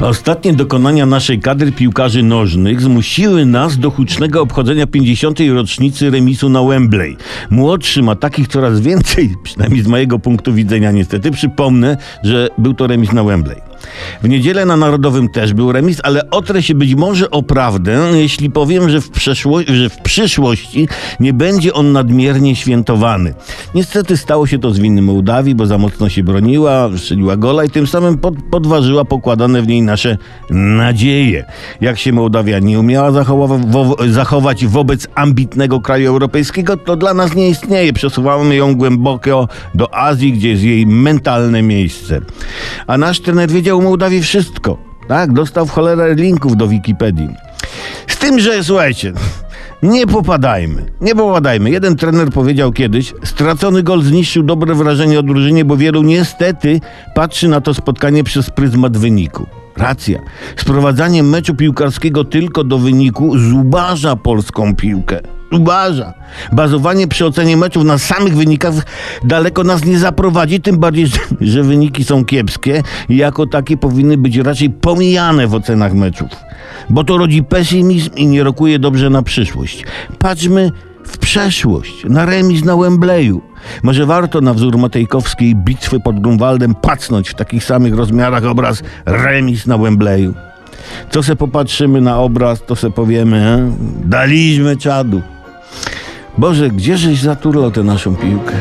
Ostatnie dokonania naszej kadry piłkarzy nożnych zmusiły nas do hucznego obchodzenia 50. rocznicy remisu na Wembley. Młodszy ma takich coraz więcej, przynajmniej z mojego punktu widzenia niestety. Przypomnę, że był to remis na Wembley. W niedzielę na Narodowym też był remis, ale otrę się być może o prawdę, jeśli powiem, że w, że w przyszłości nie będzie on nadmiernie świętowany. Niestety stało się to z winy Mołdawii, bo za mocno się broniła, strzeliła gola i tym samym pod, podważyła pokładane w niej nasze nadzieje. Jak się Mołdawia nie umiała zachować wobec ambitnego kraju europejskiego, to dla nas nie istnieje. Przesuwamy ją głęboko do Azji, gdzie jest jej mentalne miejsce. A nasz trener wiedział o Mołdawii wszystko. Tak, dostał w cholerę linków do Wikipedii. Z tym, że słuchajcie, nie popadajmy, nie popadajmy. Jeden trener powiedział kiedyś, stracony gol zniszczył dobre wrażenie o drużynie, bo wielu niestety patrzy na to spotkanie przez pryzmat wyniku. Racja. Sprowadzanie meczu piłkarskiego tylko do wyniku zubaża polską piłkę. Zubaża. Bazowanie przy ocenie meczów na samych wynikach daleko nas nie zaprowadzi, tym bardziej, że, że wyniki są kiepskie i jako takie powinny być raczej pomijane w ocenach meczów. Bo to rodzi pesymizm i nie rokuje dobrze na przyszłość. Patrzmy w przeszłość, na remis na Wembleyu. Może warto na wzór matejkowskiej bitwy pod Grunwaldem pacnąć w takich samych rozmiarach obraz remis na Wembleyu. Co se popatrzymy na obraz, to se powiemy, e? daliśmy czadu. Boże, gdzieżeś zaturlał tę naszą piłkę?